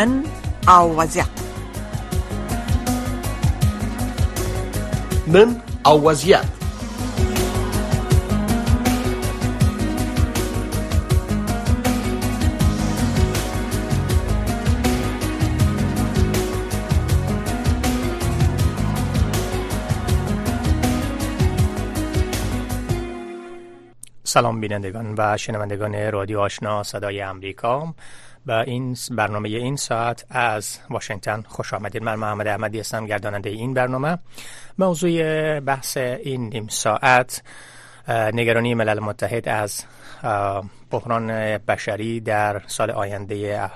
نن او وضعیت نن او وضعیت سلام بینندگان و شنوندگان رادیو آشنا صدای امریکا. به این برنامه این ساعت از واشنگتن خوش آمدید. من محمد احمدی هستم گرداننده این برنامه. موضوع بحث این نیم ساعت نگرانی ملل متحد از بحران بشری در سال آینده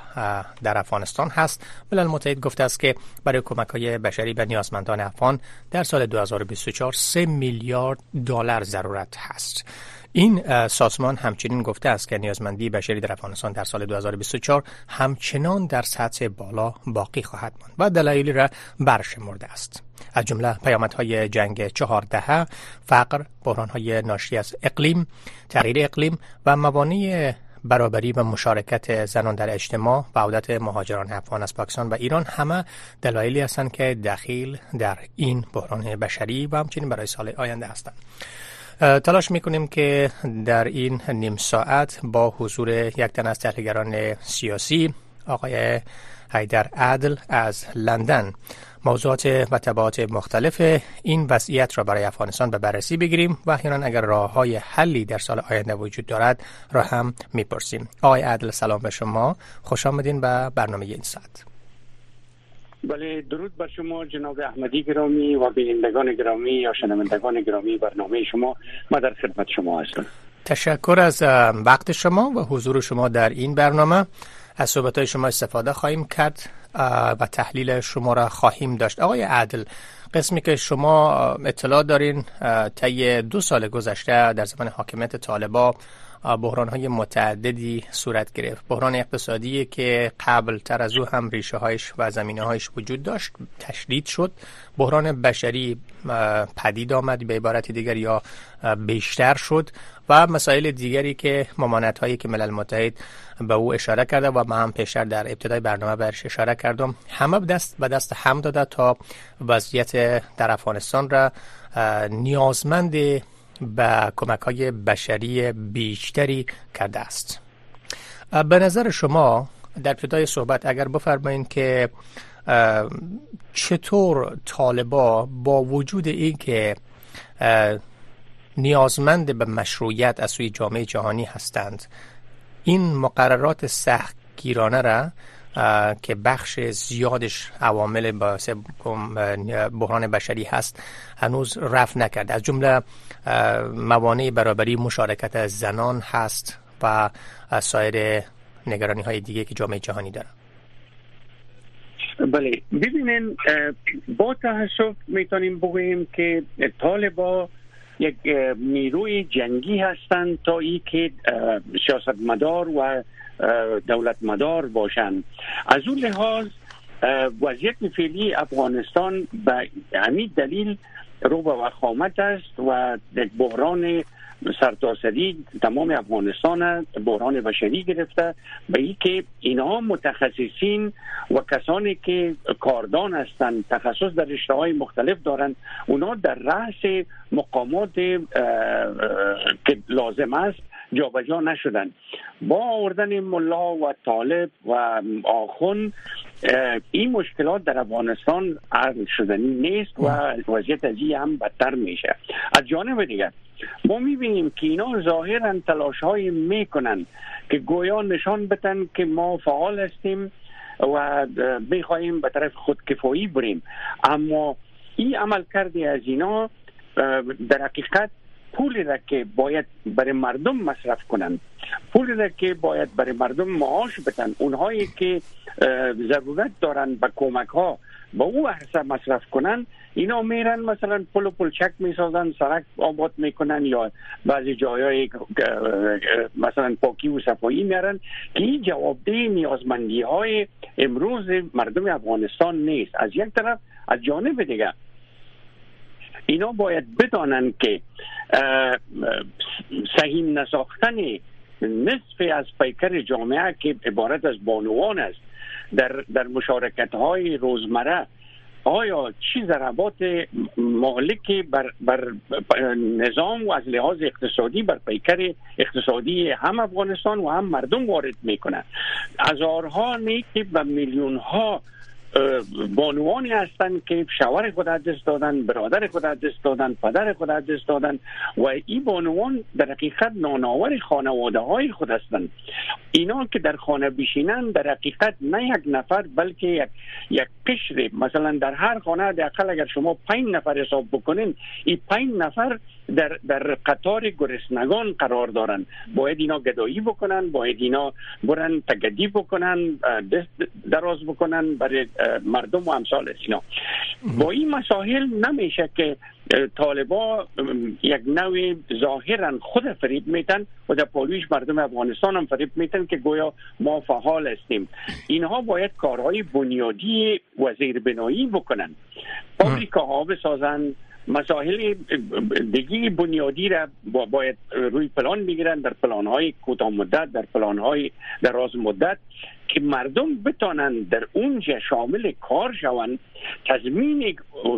در افغانستان هست. ملل متحد گفته است که برای کمک های بشری به نیازمندان افغان در سال 2024 3 میلیارد دلار ضرورت هست. این سازمان همچنین گفته است که نیازمندی بشری در افغانستان در سال 2024 همچنان در سطح بالا باقی خواهد ماند و دلایلی را برشمرده است. از جمله پیامدهای جنگ چهارده فقر های ناشی از اقلیم تغییر اقلیم و موانع برابری و مشارکت زنان در اجتماع و عودت مهاجران افغان از پاکستان و ایران همه دلایلی هستند که دخیل در این بحران بشری و همچنین برای سال آینده هستند. تلاش می‌کنیم که در این نیم ساعت با حضور یک تن از تحلیلگران سیاسی آقای حیدر عدل از لندن موضوعات و تبعات مختلف این وضعیت را برای افغانستان به بررسی بگیریم و احیانا اگر راه های حلی در سال آینده وجود دارد را هم می‌پرسیم. آقای عدل سلام به شما. خوش آمدین به برنامه این ساعت. بله درود بر شما جناب احمدی گرامی و بینندگان گرامی یا شنوندگان گرامی برنامه شما ما در خدمت شما هستم. تشکر از وقت شما و حضور شما در این برنامه. از صحبت های شما استفاده خواهیم کرد و تحلیل شما را خواهیم داشت. آقای عدل قسمی که شما اطلاع دارین طی دو سال گذشته در زمان حاکمیت طالبا بحران های متعددی صورت گرفت. بحران اقتصادی که قبل تر از او هم ریشه هایش و زمینه هایش وجود داشت تشدید شد. بحران بشری پدید آمد به عبارت دیگر یا بیشتر شد و مسائل دیگری که ممانعت هایی که ملل متحد به او اشاره کرده و من هم پیشتر در ابتدای برنامه برش اشاره کردم همه دست به دست هم داده تا وضعیت در افغانستان را نیازمند به کمک های بشری بیشتری کرده است. به نظر شما در ابتدای صحبت اگر بفرمایید که چطور طالبا با وجود اینکه نیازمند به مشروعیت از سوی جامعه جهانی هستند این مقررات سختگیرانه را که بخش زیادش عوامل باعث بحران بشری هست هنوز رفت نکرده از جمله موانع برابری مشارکت زنان هست و سایر نگرانی های دیگه که جامعه جهانی داره بله ببینین با تحصف می‌تونیم بگوییم که طالبا یک نیروی جنگی هستند تا ای که سیاستمدار و دولت مدار باشند. از اون لحاظ وضعیت فعلی افغانستان به همین دلیل رو به وخامت است و یک بحران سرتاسری تمام افغانستان بحران بشری گرفته. به ای که اینها متخصصین و کسانی که کاردان هستند تخصص در رشته های مختلف دارند اونا در رأس مقامات که لازم است جابجا نشدن. با آوردن ملا و طالب و آخون این مشکلات در افغانستان حل شدنی نیست و وضعیت از هم بدتر میشه. از جانب دیگر ما می‌بینیم که اینا ظاهرا تلاش های می‌کنن که گویا نشان بتن که ما فعال هستیم و می‌خواهیم به طرف خودکفایی بریم. اما این عمل کرده از اینا در حقیقت پولی را که باید برای مردم مصرف کنند. پولی را که باید برای مردم معاش بدن اونهایی که ضرورت دارن به کمک ها با او حساب مصرف کنن اینا میرن مثلا پل و پلچک می‌سازن سرک آباد می‌کنن یا بعضی جایای مثلا پاکی و صفایی میرن که این جوابده نیازمندی های امروز مردم افغانستان نیست. از یک طرف از جانب دیگه اینا باید بدانند که سهیم نساختن نصف از پیکر جامعه که عبارت از بانوان است. در در مشارکت های روزمره آیا چی ضربات مالکی بر, بر, نظام و از لحاظ اقتصادی بر پیکر اقتصادی هم افغانستان و هم مردم وارد می‌کنه هزارها نیکی به میلیون ها بانوانی هستند که شوهر خود دست دادن برادر خود دست دادن پدر خود دست دادن و این بانوان در حقیقت ناناور خانواده های خود هستند اینا که در خانه بشینن در حقیقت نه یک نفر بلکه یک یک قشر مثلا در هر خانه در اگر شما پنج نفر حساب بکنین این پنج نفر در در قطار گرسنگان قرار دارن. باید اینا گدایی بکنن باید اینا برن تگدی بکنن دست دراز بکنن برای مردم و امثال اینا. با این مسائل نمیشه که طالبا یک نوع ظاهرا خود فریب میتن و در پالویش مردم افغانستان هم فریب میتن که گویا ما فعال هستیم. اینها باید کارهای بنیادی وزیر بنایی بکنن ها بسازن مسائل دیگه بنیادی را باید روی پلان بگیرن در پلان های کوتاه مدت در پلان های دراز مدت که مردم بتانن در اونجا شامل کار شوند تضمین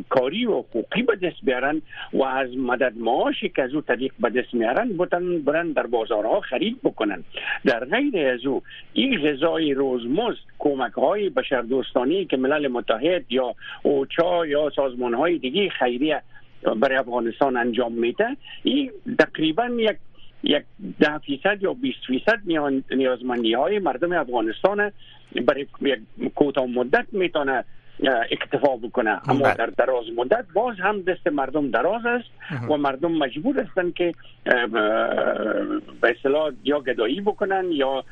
کاری و حقوقی به دست بیارن و از مدد معاشی که از او طریق به دست میارن بتن برن در بازارها خرید بکنن. در غیر از او این غذای روزمزد کمک های بشردوستانی که ملل متحد یا اوچا یا سازمان های دیگه خیریه برای افغانستان انجام میده. این تقریبا یک یک ده فیصد یا 20 فیصد نیازمندی های مردم افغانستان برای یک کوتاه مدت می‌تونه اکتفا بکنه. اما بله. در دراز مدت باز هم دست مردم دراز است و مردم مجبور هستند که به اصطلاح یا گدایی بکنن یا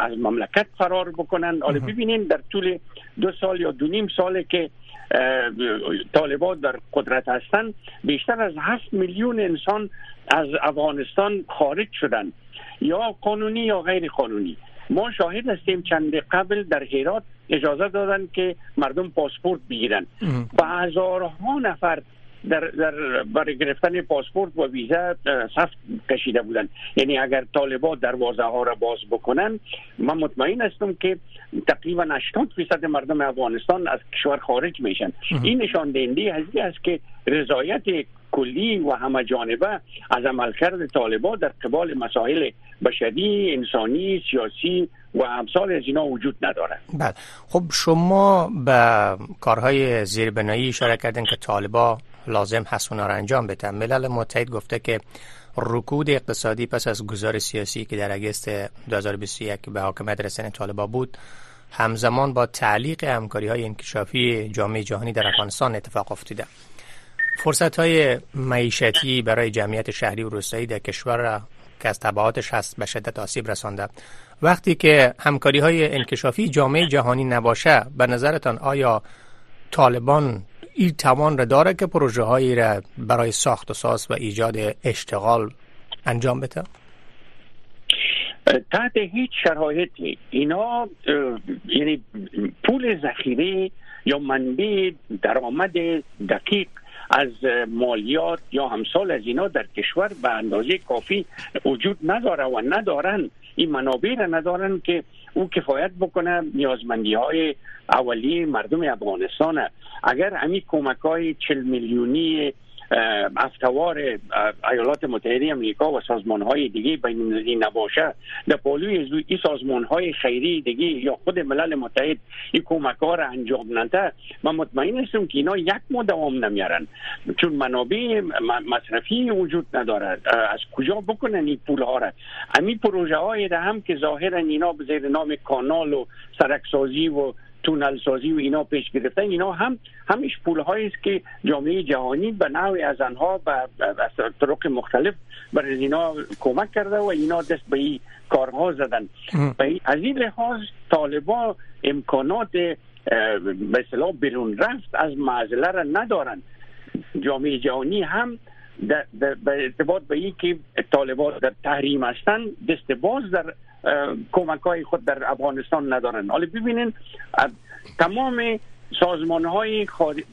از مملکت فرار بکنن. حالا ببینین در طول دو سال یا دو نیم ساله که طالبان در قدرت هستند بیشتر از هفت میلیون انسان از افغانستان خارج شدن. یا قانونی یا غیر قانونی. ما شاهد هستیم چند قبل در هرات اجازه دادن که مردم پاسپورت بگیرن. و هزارها نفر در, در برای گرفتن پاسپورت و ویزا صف کشیده بودن یعنی اگر طالبا دروازه ها را باز بکنن من مطمئن هستم که تقریبا 80 فیصد مردم افغانستان از کشور خارج میشن این نشان دهنده هستی است که رضایت کلی و همه جانبه از عملکرد طالبان در قبال مسائل بشری انسانی سیاسی و امثال از اینا وجود نداره بله خب شما به کارهای زیربنایی اشاره کردن که طالبا لازم هست اونا را انجام بدن. ملل متحد گفته که رکود اقتصادی پس از گذار سیاسی که در اگست 2021 به حاکمیت رسیدن طالبا بود همزمان با تعلیق همکاری های انکشافی جامعه جهانی در افغانستان اتفاق افتیده فرصت های معیشتی برای جمعیت شهری و روستایی در کشور را که از تبعاتش هست به شدت آسیب رسانده. وقتی که همکاری های انکشافی جامعه جهانی نباشه به نظرتان آیا طالبان این توان را داره که پروژه هایی را برای ساخت و ساز و ایجاد اشتغال انجام بده؟ تحت هیچ شرایطی اینا یعنی پول ذخیره یا منبع درآمد دقیق از مالیات یا همسال از اینا در کشور به اندازه کافی وجود نداره و ندارن این منابع را ندارن که او کفایت بکنه نیازمندی های اولی مردم افغانستان اگر همین کمک های چل میلیونی افتوار ایالات متحده امریکا و سازمان های دیگه بین المللی نباشه در پالوی این سازمان های خیری دیگه یا خود ملل متحد این کمک را انجام نده من مطمئن هستم که اینا یک ما دوام نمیارن چون منابع مصرفی وجود نداره از کجا بکنن این پول ها را؟ همین پروژه های هم که ظاهرا اینا به زیر نام کانال و سرکسازی و تونل سازی و اینا پیش گرفتن. اینا هم همیش پول است که جامعه جهانی به نوعی از آنها به طرق مختلف برای اینا کمک کرده و اینا دست به این کارها زدن. از این لحاظ طالبا امکانات به اصطلاح بیرون رفت از معزله را ندارن. جامعه جهانی هم به ارتباط به این که طالبان در تحریم هستن دست باز در کمک های خود در افغانستان ندارن. حالا ببینین تمام سازمان های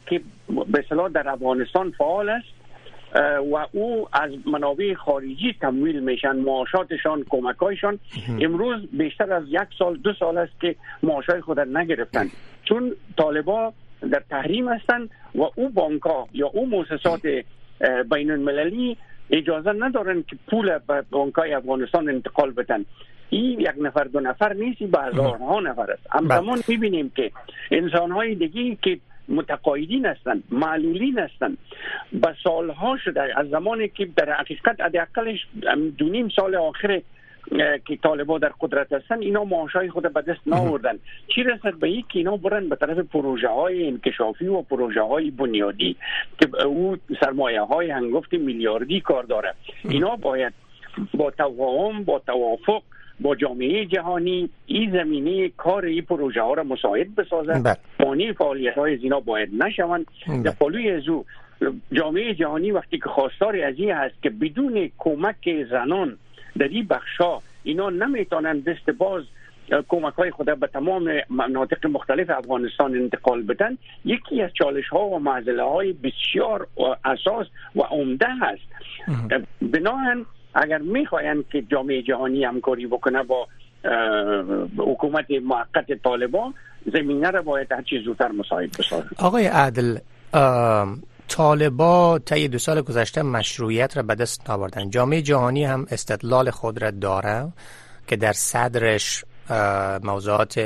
که به صلاح در افغانستان فعال است و او از منابع خارجی تمویل میشن معاشاتشان کمکایشان امروز بیشتر از یک سال دو سال است که معاشای خود نگرفتن. چون طالبا در تحریم هستند و او بانک یا او مؤسسات بین المللی اجازه ندارن که پول به بانکای افغانستان انتقال بدن این یک نفر دو نفر نیست به هزارها نفر است همزمان بله. می‌بینیم که انسان های دیگه که متقاعدین هستند معلولین هستند به سالها شده از زمانی که در حقیقت حداقلش دو نیم سال آخر که طالبا در قدرت هستن اینا معاشای خود به دست ناوردن چی رسد به که اینا برن به طرف پروژه های انکشافی و پروژه های بنیادی که او سرمایه های هنگفت میلیاردی کار داره اینا باید با توهم با توافق با جامعه جهانی این زمینه کار این پروژه ها را مساعد بسازند بله. مانی فعالیت های زینا باید نشوند بله. در پالوی ازو جامعه جهانی وقتی که خواستار از این هست که بدون کمک زنان در این بخشا اینا نمی‌تونن دست باز کمک های خود به تمام مناطق مختلف افغانستان انتقال بدن. یکی از چالش ها و معضله های بسیار اساس و عمده هست بناهن اگر می‌خواین که جامعه جهانی همکاری بکنه با حکومت موقت طالبان زمینه را باید هر چیز زودتر مساعد بسازه. آقای عدل طالبا طی دو سال گذشته مشروعیت را به دست آوردن. جامعه جهانی هم استدلال خود را داره که در صدرش موضوعات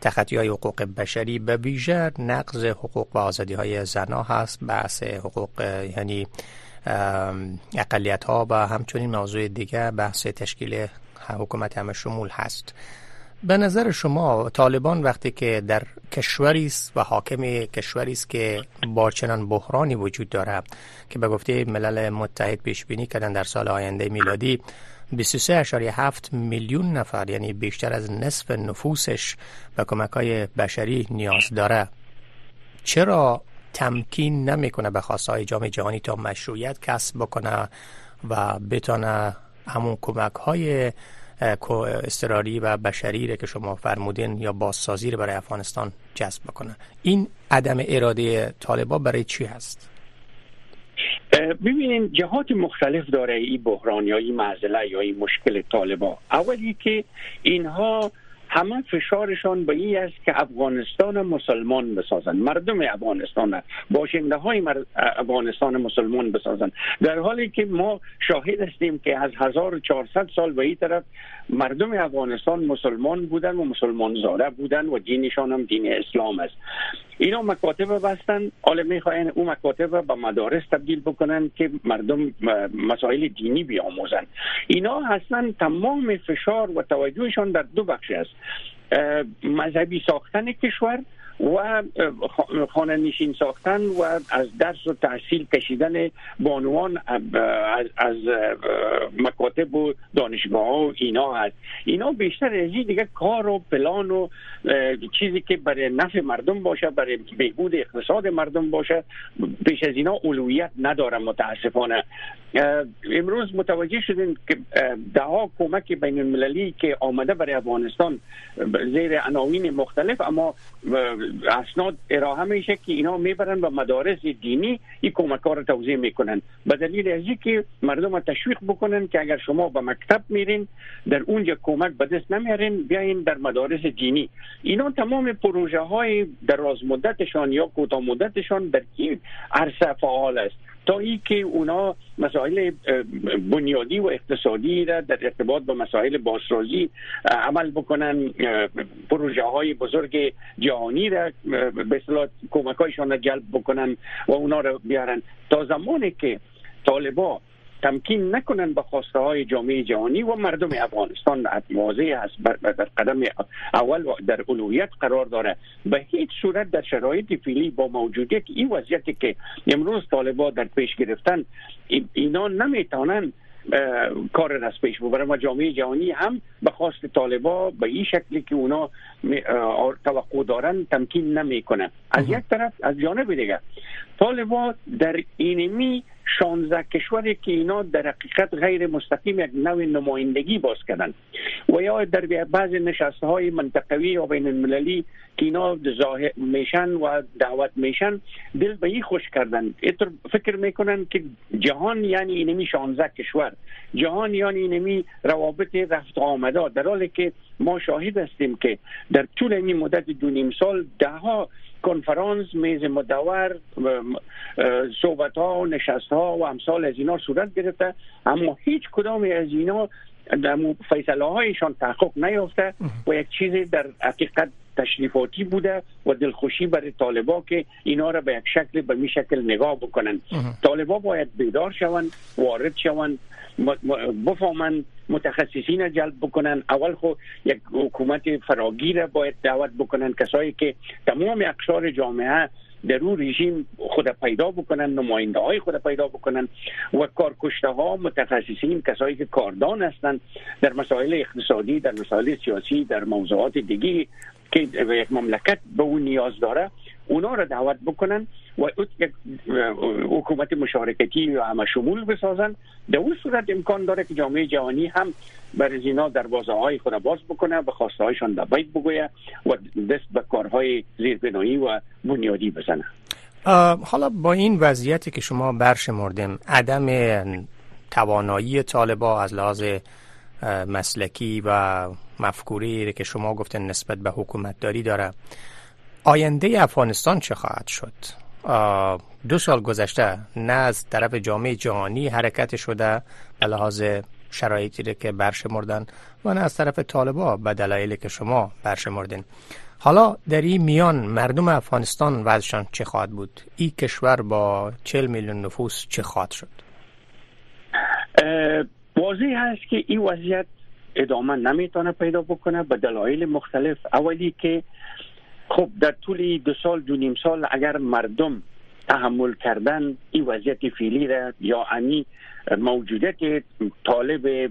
تخطی های حقوق بشری به ویژه نقض حقوق و آزادی های زنا هست بحث حقوق یعنی اقلیت ها و همچنین موضوع دیگه بحث تشکیل حکومت همه شمول هست. به نظر شما طالبان وقتی که در کشوری است و حاکم کشوری است که با چنان بحرانی وجود داره که به گفته ملل متحد پیش بینی کردن در سال آینده میلادی 23.7 میلیون نفر یعنی بیشتر از نصف نفوسش به کمک های بشری نیاز داره. چرا تمکین نمی‌کنه به خواستهای جامعه جهانی تا مشروعیت کسب بکنه و بتانه همون کمک های استراری و بشری که شما فرمودین یا بازسازی رو برای افغانستان جذب بکنه. این عدم اراده طالبا برای چی هست؟ ببینین جهات مختلف داره این بحران یا این معضله یا این مشکل طالبا اولی که اینها همه فشارشان به این است که افغانستان مسلمان بسازند. مردم افغانستان باشنده های افغانستان مسلمان بسازند. در حالی که ما شاهد هستیم که از 1400 سال به این طرف مردم افغانستان مسلمان بودن و مسلمان زاره بودن و دینشان هم دین اسلام است. اینا مکاتب بستن. حالا می‌خواین او مکاتب به مدارس تبدیل بکنن که مردم مسائل دینی بیاموزن. اینا هستن تمام فشار و توجهشان در دو بخش است. مذهبی ساختن کشور و خانه نشین ساختن و از درس و تحصیل کشیدن بانوان از, مکاتب و دانشگاه ها و اینا هست. اینا بیشتر از دیگه کار و پلان و چیزی که برای نفع مردم باشه برای بهبود اقتصاد مردم باشه بیش از اینا اولویت ندارم متاسفانه. امروز متوجه شدیم که ده کمک بین المللی که آمده برای افغانستان زیر عناوین مختلف اما اسناد ارائه میشه که اینا می‌برن به مدارس دینی این کمک رو توضیح می‌کنن. به دلیل از که مردم تشویق بکنن که اگر شما به مکتب میرین در اونجا کمک به دست نمیارین بیاین در مدارس دینی. اینا تمام پروژه های دراز مدتشان یا کوتاه مدتشان در این عرصه فعال است. تا که اونا مسائل بنیادی و اقتصادی را در ارتباط با مسائل بازسازی عمل بکنن. پروژه های بزرگ جهانی را به اصطلاح کمک هایشان جلب بکنن و اونا را بیارن. تا زمانی که طالبا تمکین نکنن به خواسته های جامعه جهانی و مردم افغانستان. واضح است در قدم اول در اولویت قرار داره. به هیچ صورت در شرایط فعلی با موجودیت این وضعیتی که امروز طالبا در پیش گرفتن اینا نمی‌تونن کار را از پیش ببرن و جامعه جهانی هم به خواست طالبا به این شکلی که اونا توقع دارن تمکین نمی‌کنه. از یک طرف از جانب دیگه طالبا در اینمی 16 کشوری که اینا در حقیقت غیر مستقیم یک نوع نمایندگی باز کردن. و یا در بعض نشسته های منطقوی و بین المللی که اینا ظاهر میشن و دعوت میشن دل به این خوش کردن. اتر فکر می‌کنن که جهان یعنی اینمی 16 کشور. جهان یعنی اینمی روابط رفت آمده. در حالی که ما شاهد هستیم که در طول این مدت دو نیم سال ده ها کنفرانس میز مدور صحبت ها و نشست ها و امثال از اینا صورت گرفته اما هیچ کدام از اینا در فیصله هایشان تحقق نیافته و یک چیزی در حقیقت تشریفاتی بوده و دلخوشی برای طالبا که اینا را به یک شکل به می شکل نگاه بکنن طالبا باید بیدار شوند وارد شوند بفهمن متخصصین جلب بکنن اول خو یک حکومت فراگیر باید دعوت بکنن کسایی که تمام اقشار جامعه در اون رژیم خود پیدا بکنن نماینده های خود پیدا بکنن و کارکشته ها متخصصین کسایی که کاردان هستند در مسائل اقتصادی در مسائل سیاسی در موضوعات دیگی که یک مملکت به اون نیاز داره اونا را دعوت بکنن و یک حکومت مشارکتی و همه شمول بسازن. در اون صورت امکان داره که جامعه جهانی هم بر اینا دروازه های خود باز بکنه به خواسته هایشان دبیت بگویه و دست به کارهای زیربنایی و بنیادی بزنه. حالا با این وضعیتی که شما برشمردیم عدم توانایی طالبا از لحاظ مسلکی و مفکوری که شما گفتن نسبت به حکومت داری داره. آینده افغانستان چه خواهد شد؟ دو سال گذشته نه از طرف جامعه جهانی حرکت شده لحاظ شرایطی که برشمردن و نه از طرف طالبا به دلایلی که شما برشمردین. حالا در این میان مردم افغانستان وضعشان چه خواهد بود؟ این کشور با چل میلیون نفوس چه خواهد شد؟ واضح هست که این وضعیت ادامه نمی‌تونه پیدا بکنه به دلایل مختلف. اولی که خب در طول دو سال دو نیم سال اگر مردم تحمل کردن این وضعیت فعلی را یا انی موجودیت طالب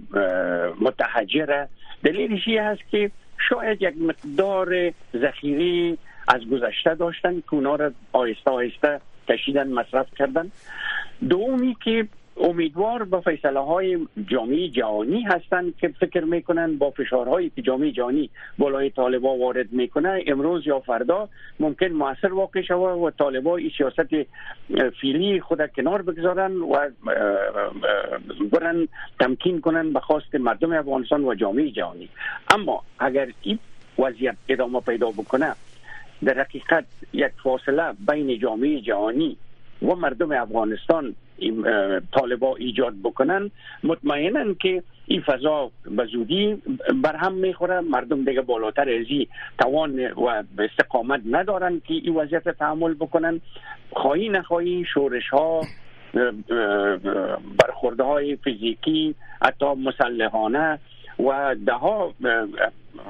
متحجر دلیلش هست که شاید یک مقدار ذخیره از گذشته داشتن که اونا را آهسته آهسته کشیدن مصرف کردن. دومی که امیدوار با فیصله های جامعه جهانی هستند که فکر می‌کنن با فشارهایی که جامعه جهانی بالای طالبا وارد می‌کنه امروز یا فردا ممکن موثر واقع شود و طالبا این سیاست فیلی خود کنار بگذارن و برن تمکین کنن به خواست مردم افغانستان و جامعه جهانی. اما اگر این وضعیت ادامه پیدا بکنه در حقیقت یک فاصله بین جامعه جهانی و مردم افغانستان طالبا ایجاد بکنن. مطمئنا که این فضا به زودی برهم می‌خوره. مردم دیگه بالاتر ازی توان و استقامت ندارن که این وضعیت تحمل بکنن. خواهی نخواهی شورش ها برخورده های فیزیکی حتی مسلحانه و ده ها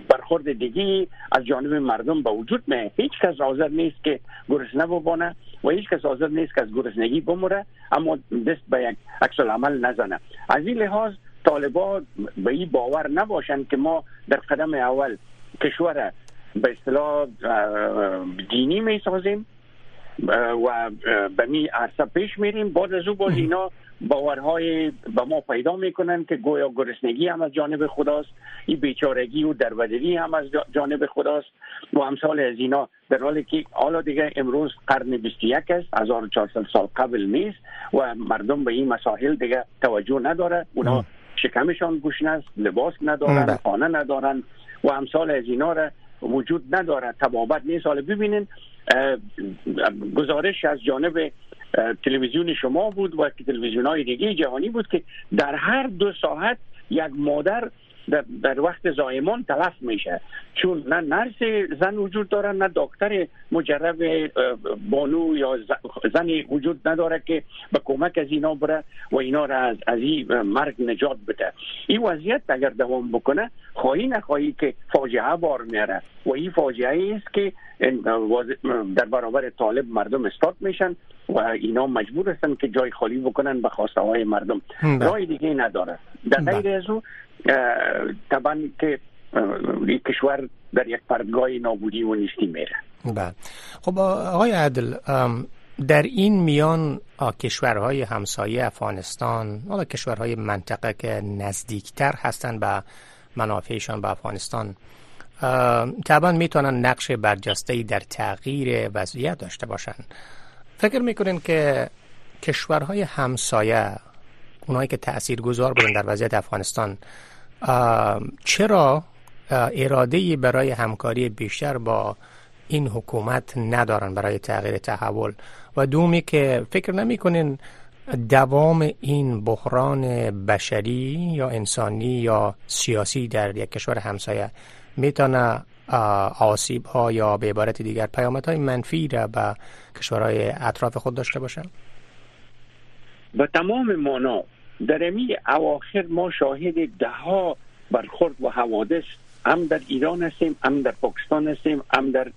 برخورد دیگی از جانب مردم به وجود نه. هیچ کس حاضر نیست که گرسنه ببانه و هیچ کس حاضر نیست که از گرسنگی بموره اما دست به یک عکس عمل نزنه. از این لحاظ طالبا به این باور نباشند که ما در قدم اول کشور به اصطلاح دینی می سازیم و به می عرصه پیش میریم. بعد از او باز اینا باورهای به ما پیدا می‌کنن که گویا گرسنگی هم از جانب خداست. این بیچارگی و دربدری هم از جانب خداست. و امثال از اینا در حالی که حالا دیگه امروز قرن 21 است 1400 سال قبل نیست و مردم به این مسائل دیگه توجه نداره. اونا شکمشان گوشن است لباس ندارن. خانه ندارن و امثال از اینا را وجود نداره. تبابت نیست. حالا ببینین گزارش از جانب تلویزیون شما بود و تلویزیون های دیگه جهانی بود که در هر دو ساعت یک مادر در, وقت زایمان تلف میشه. چون نه نرس زن وجود داره نه دکتر مجرب بانو یا زن وجود نداره که به کمک از اینا بره و اینا را از, از این مرگ نجات بده. این وضعیت اگر دوام بکنه خواهی نخواهی که فاجعه بار میاره. و این فاجعه است که در برابر طالب مردم استاد میشن و اینا مجبور هستن که جای خالی بکنن به خواسته های مردم بله. رای دیگه نداره در بله. غیر از او طبعا که کشور در یک پردگاه نابودی و نیستی میره بله خب آقای عدل در این میان کشورهای همسایه افغانستان حالا کشورهای منطقه که نزدیکتر هستند به منافعشان به افغانستان طبعا می‌تونن نقش برجسته در تغییر وضعیت داشته باشند فکر می‌کنین که کشورهای همسایه اونایی که تأثیر گذار بودن در وضعیت افغانستان چرا اراده برای همکاری بیشتر با این حکومت ندارن برای تغییر تحول؟ و دومی که فکر نمی‌کنین دوام این بحران بشری یا انسانی یا سیاسی در یک کشور همسایه می‌تونه آسیب ها یا به عبارت دیگر پیامت های منفی را به کشورهای اطراف خود داشته باشه؟ به تمام مانا در امی اواخر ما شاهد ده ها برخورد و حوادث هم در ایران هستیم هم در پاکستان هستیم هم در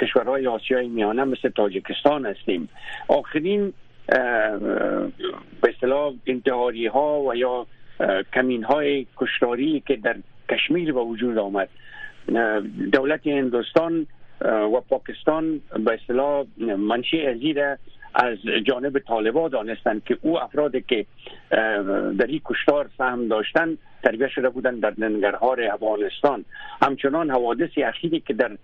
کشورهای آسیای میانه مثل تاجکستان هستیم. آخرین به اصطلاح انتحاری ها و یا کمین های کشتاری که در کشمیر به وجود آمد. دولت هندوستان و پاکستان به اصطلاح منشی ازیره از جانب طالبا دانستند که او افرادی که در این کشتار سهم داشتن تربیه شده بودند در ننگرهار افغانستان. همچنان حوادث اخیری که در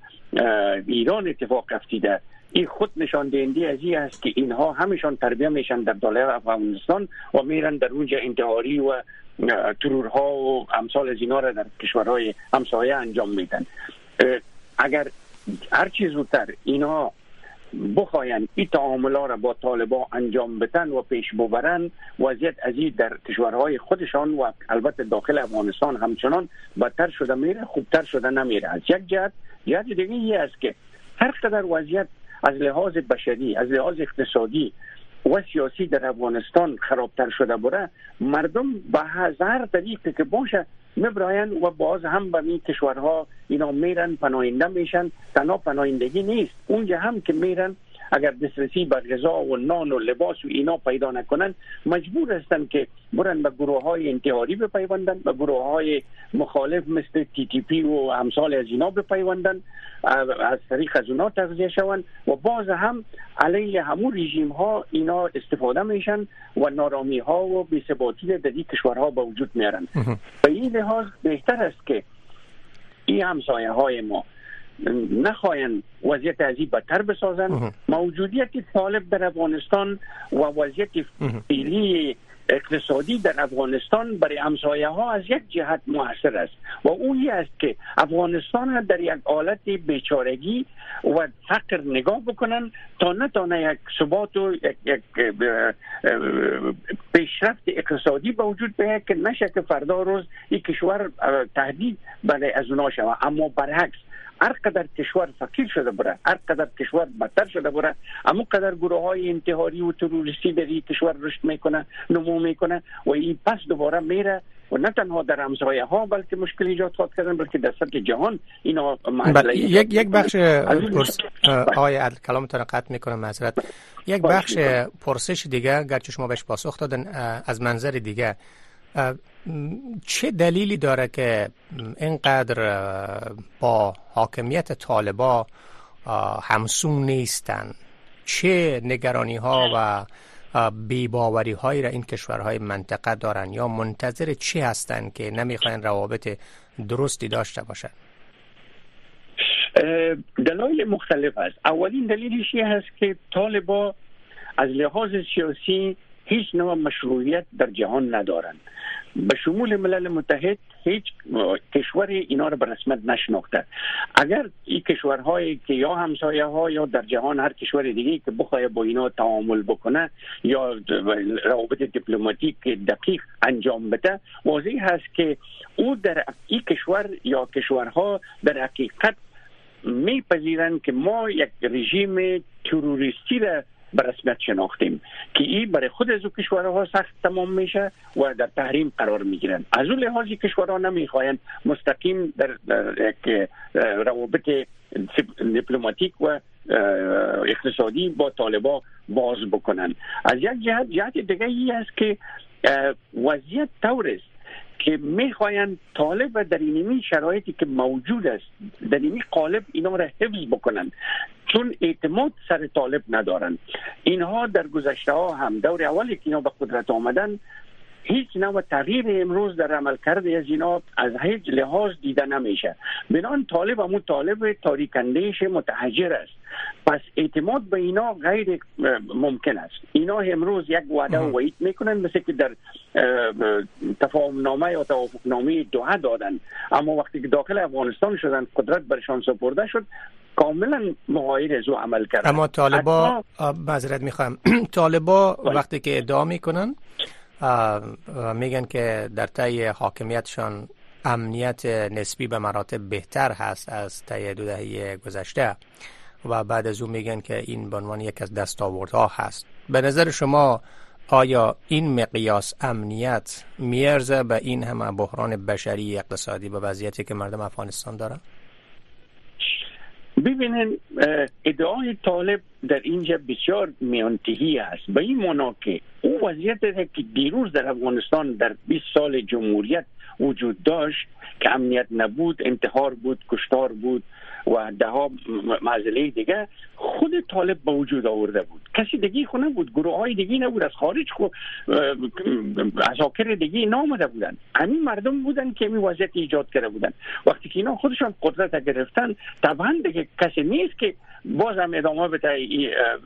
ایران اتفاق افتیده این خود نشان دهنده از این است که اینها همشان تربیه میشن در داله افغانستان و میرن در اونجا انتحاری و ترورها و امثال از اینا را در کشورهای همسایه انجام میدن. اگر هر چیز زودتر اینا بخواین این تعاملا را با طالبا انجام بدن و پیش ببرن وضعیت از در کشورهای خودشان و البته داخل افغانستان همچنان بدتر شده میره خوبتر شده نمیره. از یک جهت جهت دیگه است که هر قدر وضعیت از لحاظ بشری از لحاظ اقتصادی و سیاسی در افغانستان خرابتر شده بره مردم به هزار طریق که باشه میبراین و باز هم به این کشورها اینا میرن پناهنده میشن تنها پناهندگی نیست. اونجا هم که میرن اگر دسترسی به غذا و نان و لباس و اینا پیدا نکنن مجبور هستن که برن به گروه های انتحاری بپیوندن به گروه های مخالف مثل تی تی پی و امثال از اینا بپیوندن از طریق از اونا تغذیه شوند و باز هم علیه همون رژیم ها اینا استفاده میشن و نارامی ها و بی‌ثباتی در این کشورها به وجود میارن. به این لحاظ بهتر است که این همسایه های ما نخواهند وضعیت ازی بدتر بسازن موجودیت طالب در افغانستان و وضعیت فعلی اقتصادی در افغانستان برای همسایه ها از یک جهت موثر است و اونی است که افغانستان در یک حالت بیچارگی و فقر نگاه بکنن تا نتانه یک ثبات و یک, یک پیشرفت اقتصادی به وجود بیاید که نشه که فردا روز این کشور تهدید برای از اونا شود. اما برعکس هر قدر کشور فقیر شده بره هر قدر کشور بدتر شده بره اما قدر گروه های انتحاری و تروریستی در این کشور رشد می‌کنه نمو می‌کنه و این پس دوباره میره و نه تنها در همسایه ها بلکه مشکل ایجاد خواهد کردن بلکه در سطح جهان اینا بله یک یک بخش پرس... آقای عدل کلامتون قطع می‌کنم معذرت. یک بخش پرسش دیگه گرچه شما بهش پاسخ دادن از منظر دیگه. چه دلیلی داره که اینقدر با حاکمیت طالبا همسون نیستن؟ چه نگرانی ها و بیباوری هایی را این کشورهای منطقه دارن یا منتظر چی هستند که نمی‌خواین روابط درستی داشته باشن؟ دلایل مختلف است. اولین دلیلش هست که طالبا از لحاظ سیاسی هیچ نوع مشروعیت در جهان ندارند. به شمول ملل متحد هیچ کشور اینا رو به رسمیت نشناخته. اگر این کشورهایی که یا همسایه ها یا در جهان هر کشور دیگه که بخواه با اینا تعامل بکنه یا روابط دیپلماتیک دقیق انجام بده واضح هست که او در این کشور یا کشورها در حقیقت میپذیرند که ما یک رژیم تروریستی را به رسمیت شناختیم که این برای خود از کشورها سخت تمام میشه و در تحریم قرار می‌گیرن از اون لحاظ کشورها نمی‌خواین مستقیم در, یک روابط دیپلماتیک و اقتصادی با طالبا باز بکنن از یک جهت جهت دیگه ای است که وضعیت طور است که می‌خواین طالب در اینمی شرایطی که موجود است در اینمی قالب اینا را حفظ بکنن چون اعتماد سر طالب ندارن. اینها در گذشته ها هم دور اولی که اینا به قدرت آمدن هیچ نوع تغییر امروز در عمل کرده از اینا از هیچ لحاظ دیده نمیشه. بنان طالب همون طالب تاریکندهش متحجر است. پس اعتماد به اینا غیر ممکن است. اینا امروز یک وعده وعید می‌کنن مثل که در تفاهم نامه یا توافق نامه دوحه دادن. اما وقتی که داخل افغانستان شدن قدرت برشان سپرده شد کاملا مغایر از او عمل کردن. اما طالبا معذرت می‌خوام. طالبا بله. وقتی که ادعا می‌کنن میگن که در طی حاکمیتشان امنیت نسبی به مراتب بهتر هست از طی دو دهه گذشته و بعد از اون میگن که این به عنوان یک از دستاوردها هست به نظر شما آیا این مقیاس امنیت میرزه به این همه بحران بشری اقتصادی به وضعیتی که مردم افغانستان دارن؟ ببینین ادعای طالب در اینجا بسیار میانتهی است. به این مانا که او وضعیت که دیروز در افغانستان در 20 سال جمهوریت وجود داشت که امنیت نبود انتحار بود کشتار بود و ده ها دیگه خود طالب به وجود آورده بود. کسی دیگه خو نبود گروه های دیگه نبود از خارج خو ازاکر دیگه نامده بودن. همین مردم بودن که می وضعیت ایجاد کرده بودن. وقتی که اینا خودشان قدرت گرفتن طبعا دیگه کسی نیست که باز هم ادامه بده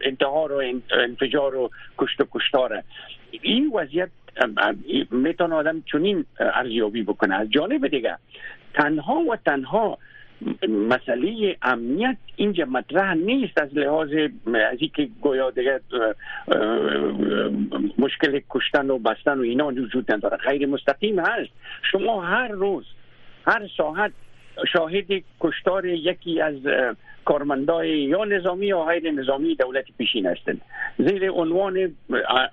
انتحار و انفجار و کشت و کشتاره. این وضعیت می‌تونه آدم چنین ارزیابی بکنه. از جانب دیگه تنها و تنها مسئله امنیت اینجا مطرح نیست از لحاظ از که گویا دیگه مشکل کشتن و بستن و اینا وجود نداره. غیر مستقیم هست. شما هر روز هر ساعت شاهد کشتار یکی از کارمندای یا نظامی یا غیر نظامی دولت پیشین هستند. زیر عنوان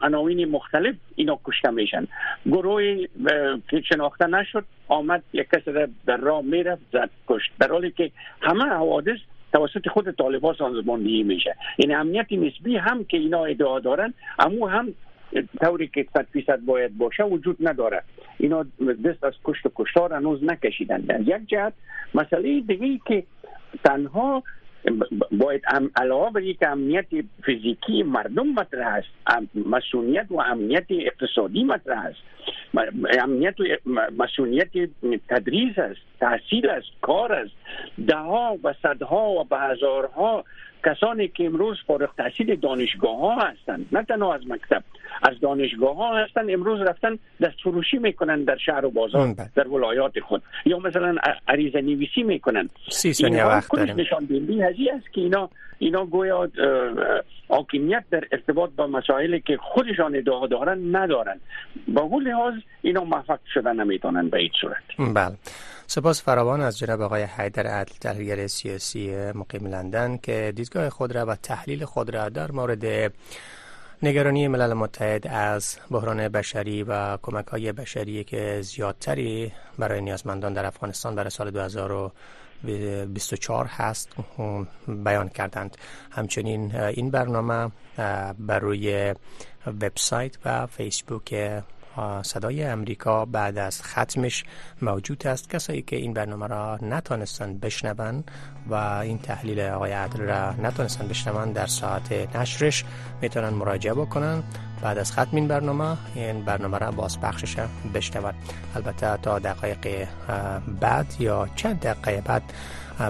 عناوین مختلف اینا کشته میشن. گروه که شناخته نشد آمد یک کس در راه می‌رفت زد کشت. در حالی که همه حوادث توسط خود طالبان سازماندهی میشه. یعنی امنیت نسبی هم که اینا ادعا دارن اما هم طوری که صد فیصد باید باشه وجود نداره. اینا دست از کشت و کشتار هنوز نکشیدن. در یک جهت مسئله دیگه که تنها باید علاوه بر یک امنیت فیزیکی مردم مطرح است مسئولیت و امنیت اقتصادی مطرح است. امنیت و مسئولیت تدریس است تحصیل است کار است. ده ها و صدها و به هزارها کسانی که امروز فارغ تحصیل دانشگاه ها هستند نه تنها از مکتب. از دانشگاه ها هستند امروز رفتن دست فروشی می‌کنن در شهر و بازار بله. در ولایات خود. یا مثلا عریضه نویسی می‌کنن. سی ثانیه وقت داریم. نشان دهنده است که اینا اینا گویا حاکمیت در ارتباط با مسائلی که خودشان ادعا دارن ندارن. با اون لحاظ اینا موفق شدن نمی‌تونن به هیچ صورت. بله. سپاس فراوان از جناب آقای حیدر عدل تحلیلگر سیاسی مقیم لندن که دیدگاه خود را و تحلیل خود را در مورد نگرانی ملل متحد از بحران بشری و کمک های بشری که زیادتری برای نیازمندان در افغانستان برای سال 2024 هست بیان کردند. همچنین این برنامه بر روی وبسایت و فیسبوک صدای امریکا بعد از ختمش موجود است. کسایی که این برنامه را نتانستن بشنون و این تحلیل آقای عدل را نتانستن بشنون در ساعت نشرش می‌تونن مراجعه بکنن. بعد از ختم این برنامه این برنامه را باز بخشش بشنون. البته تا دقایق بعد یا چند دقیقه بعد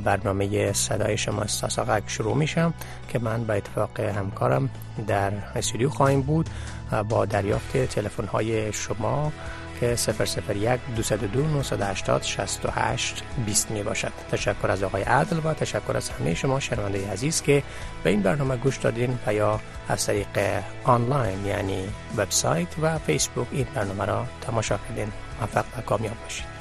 برنامه صدای شما استاساقک شروع میشم که من با اتفاق همکارم در استودیو خواهیم بود. با دریافت تلفن های شما که 001 202 980 68 20 می باشد تشکر از آقای عدل و تشکر از همه شما شنونده عزیز که به این برنامه گوش دادین و یا از طریق آنلاین یعنی وبسایت و فیسبوک این برنامه را تماشا کردین. موفق و کامیاب باشید.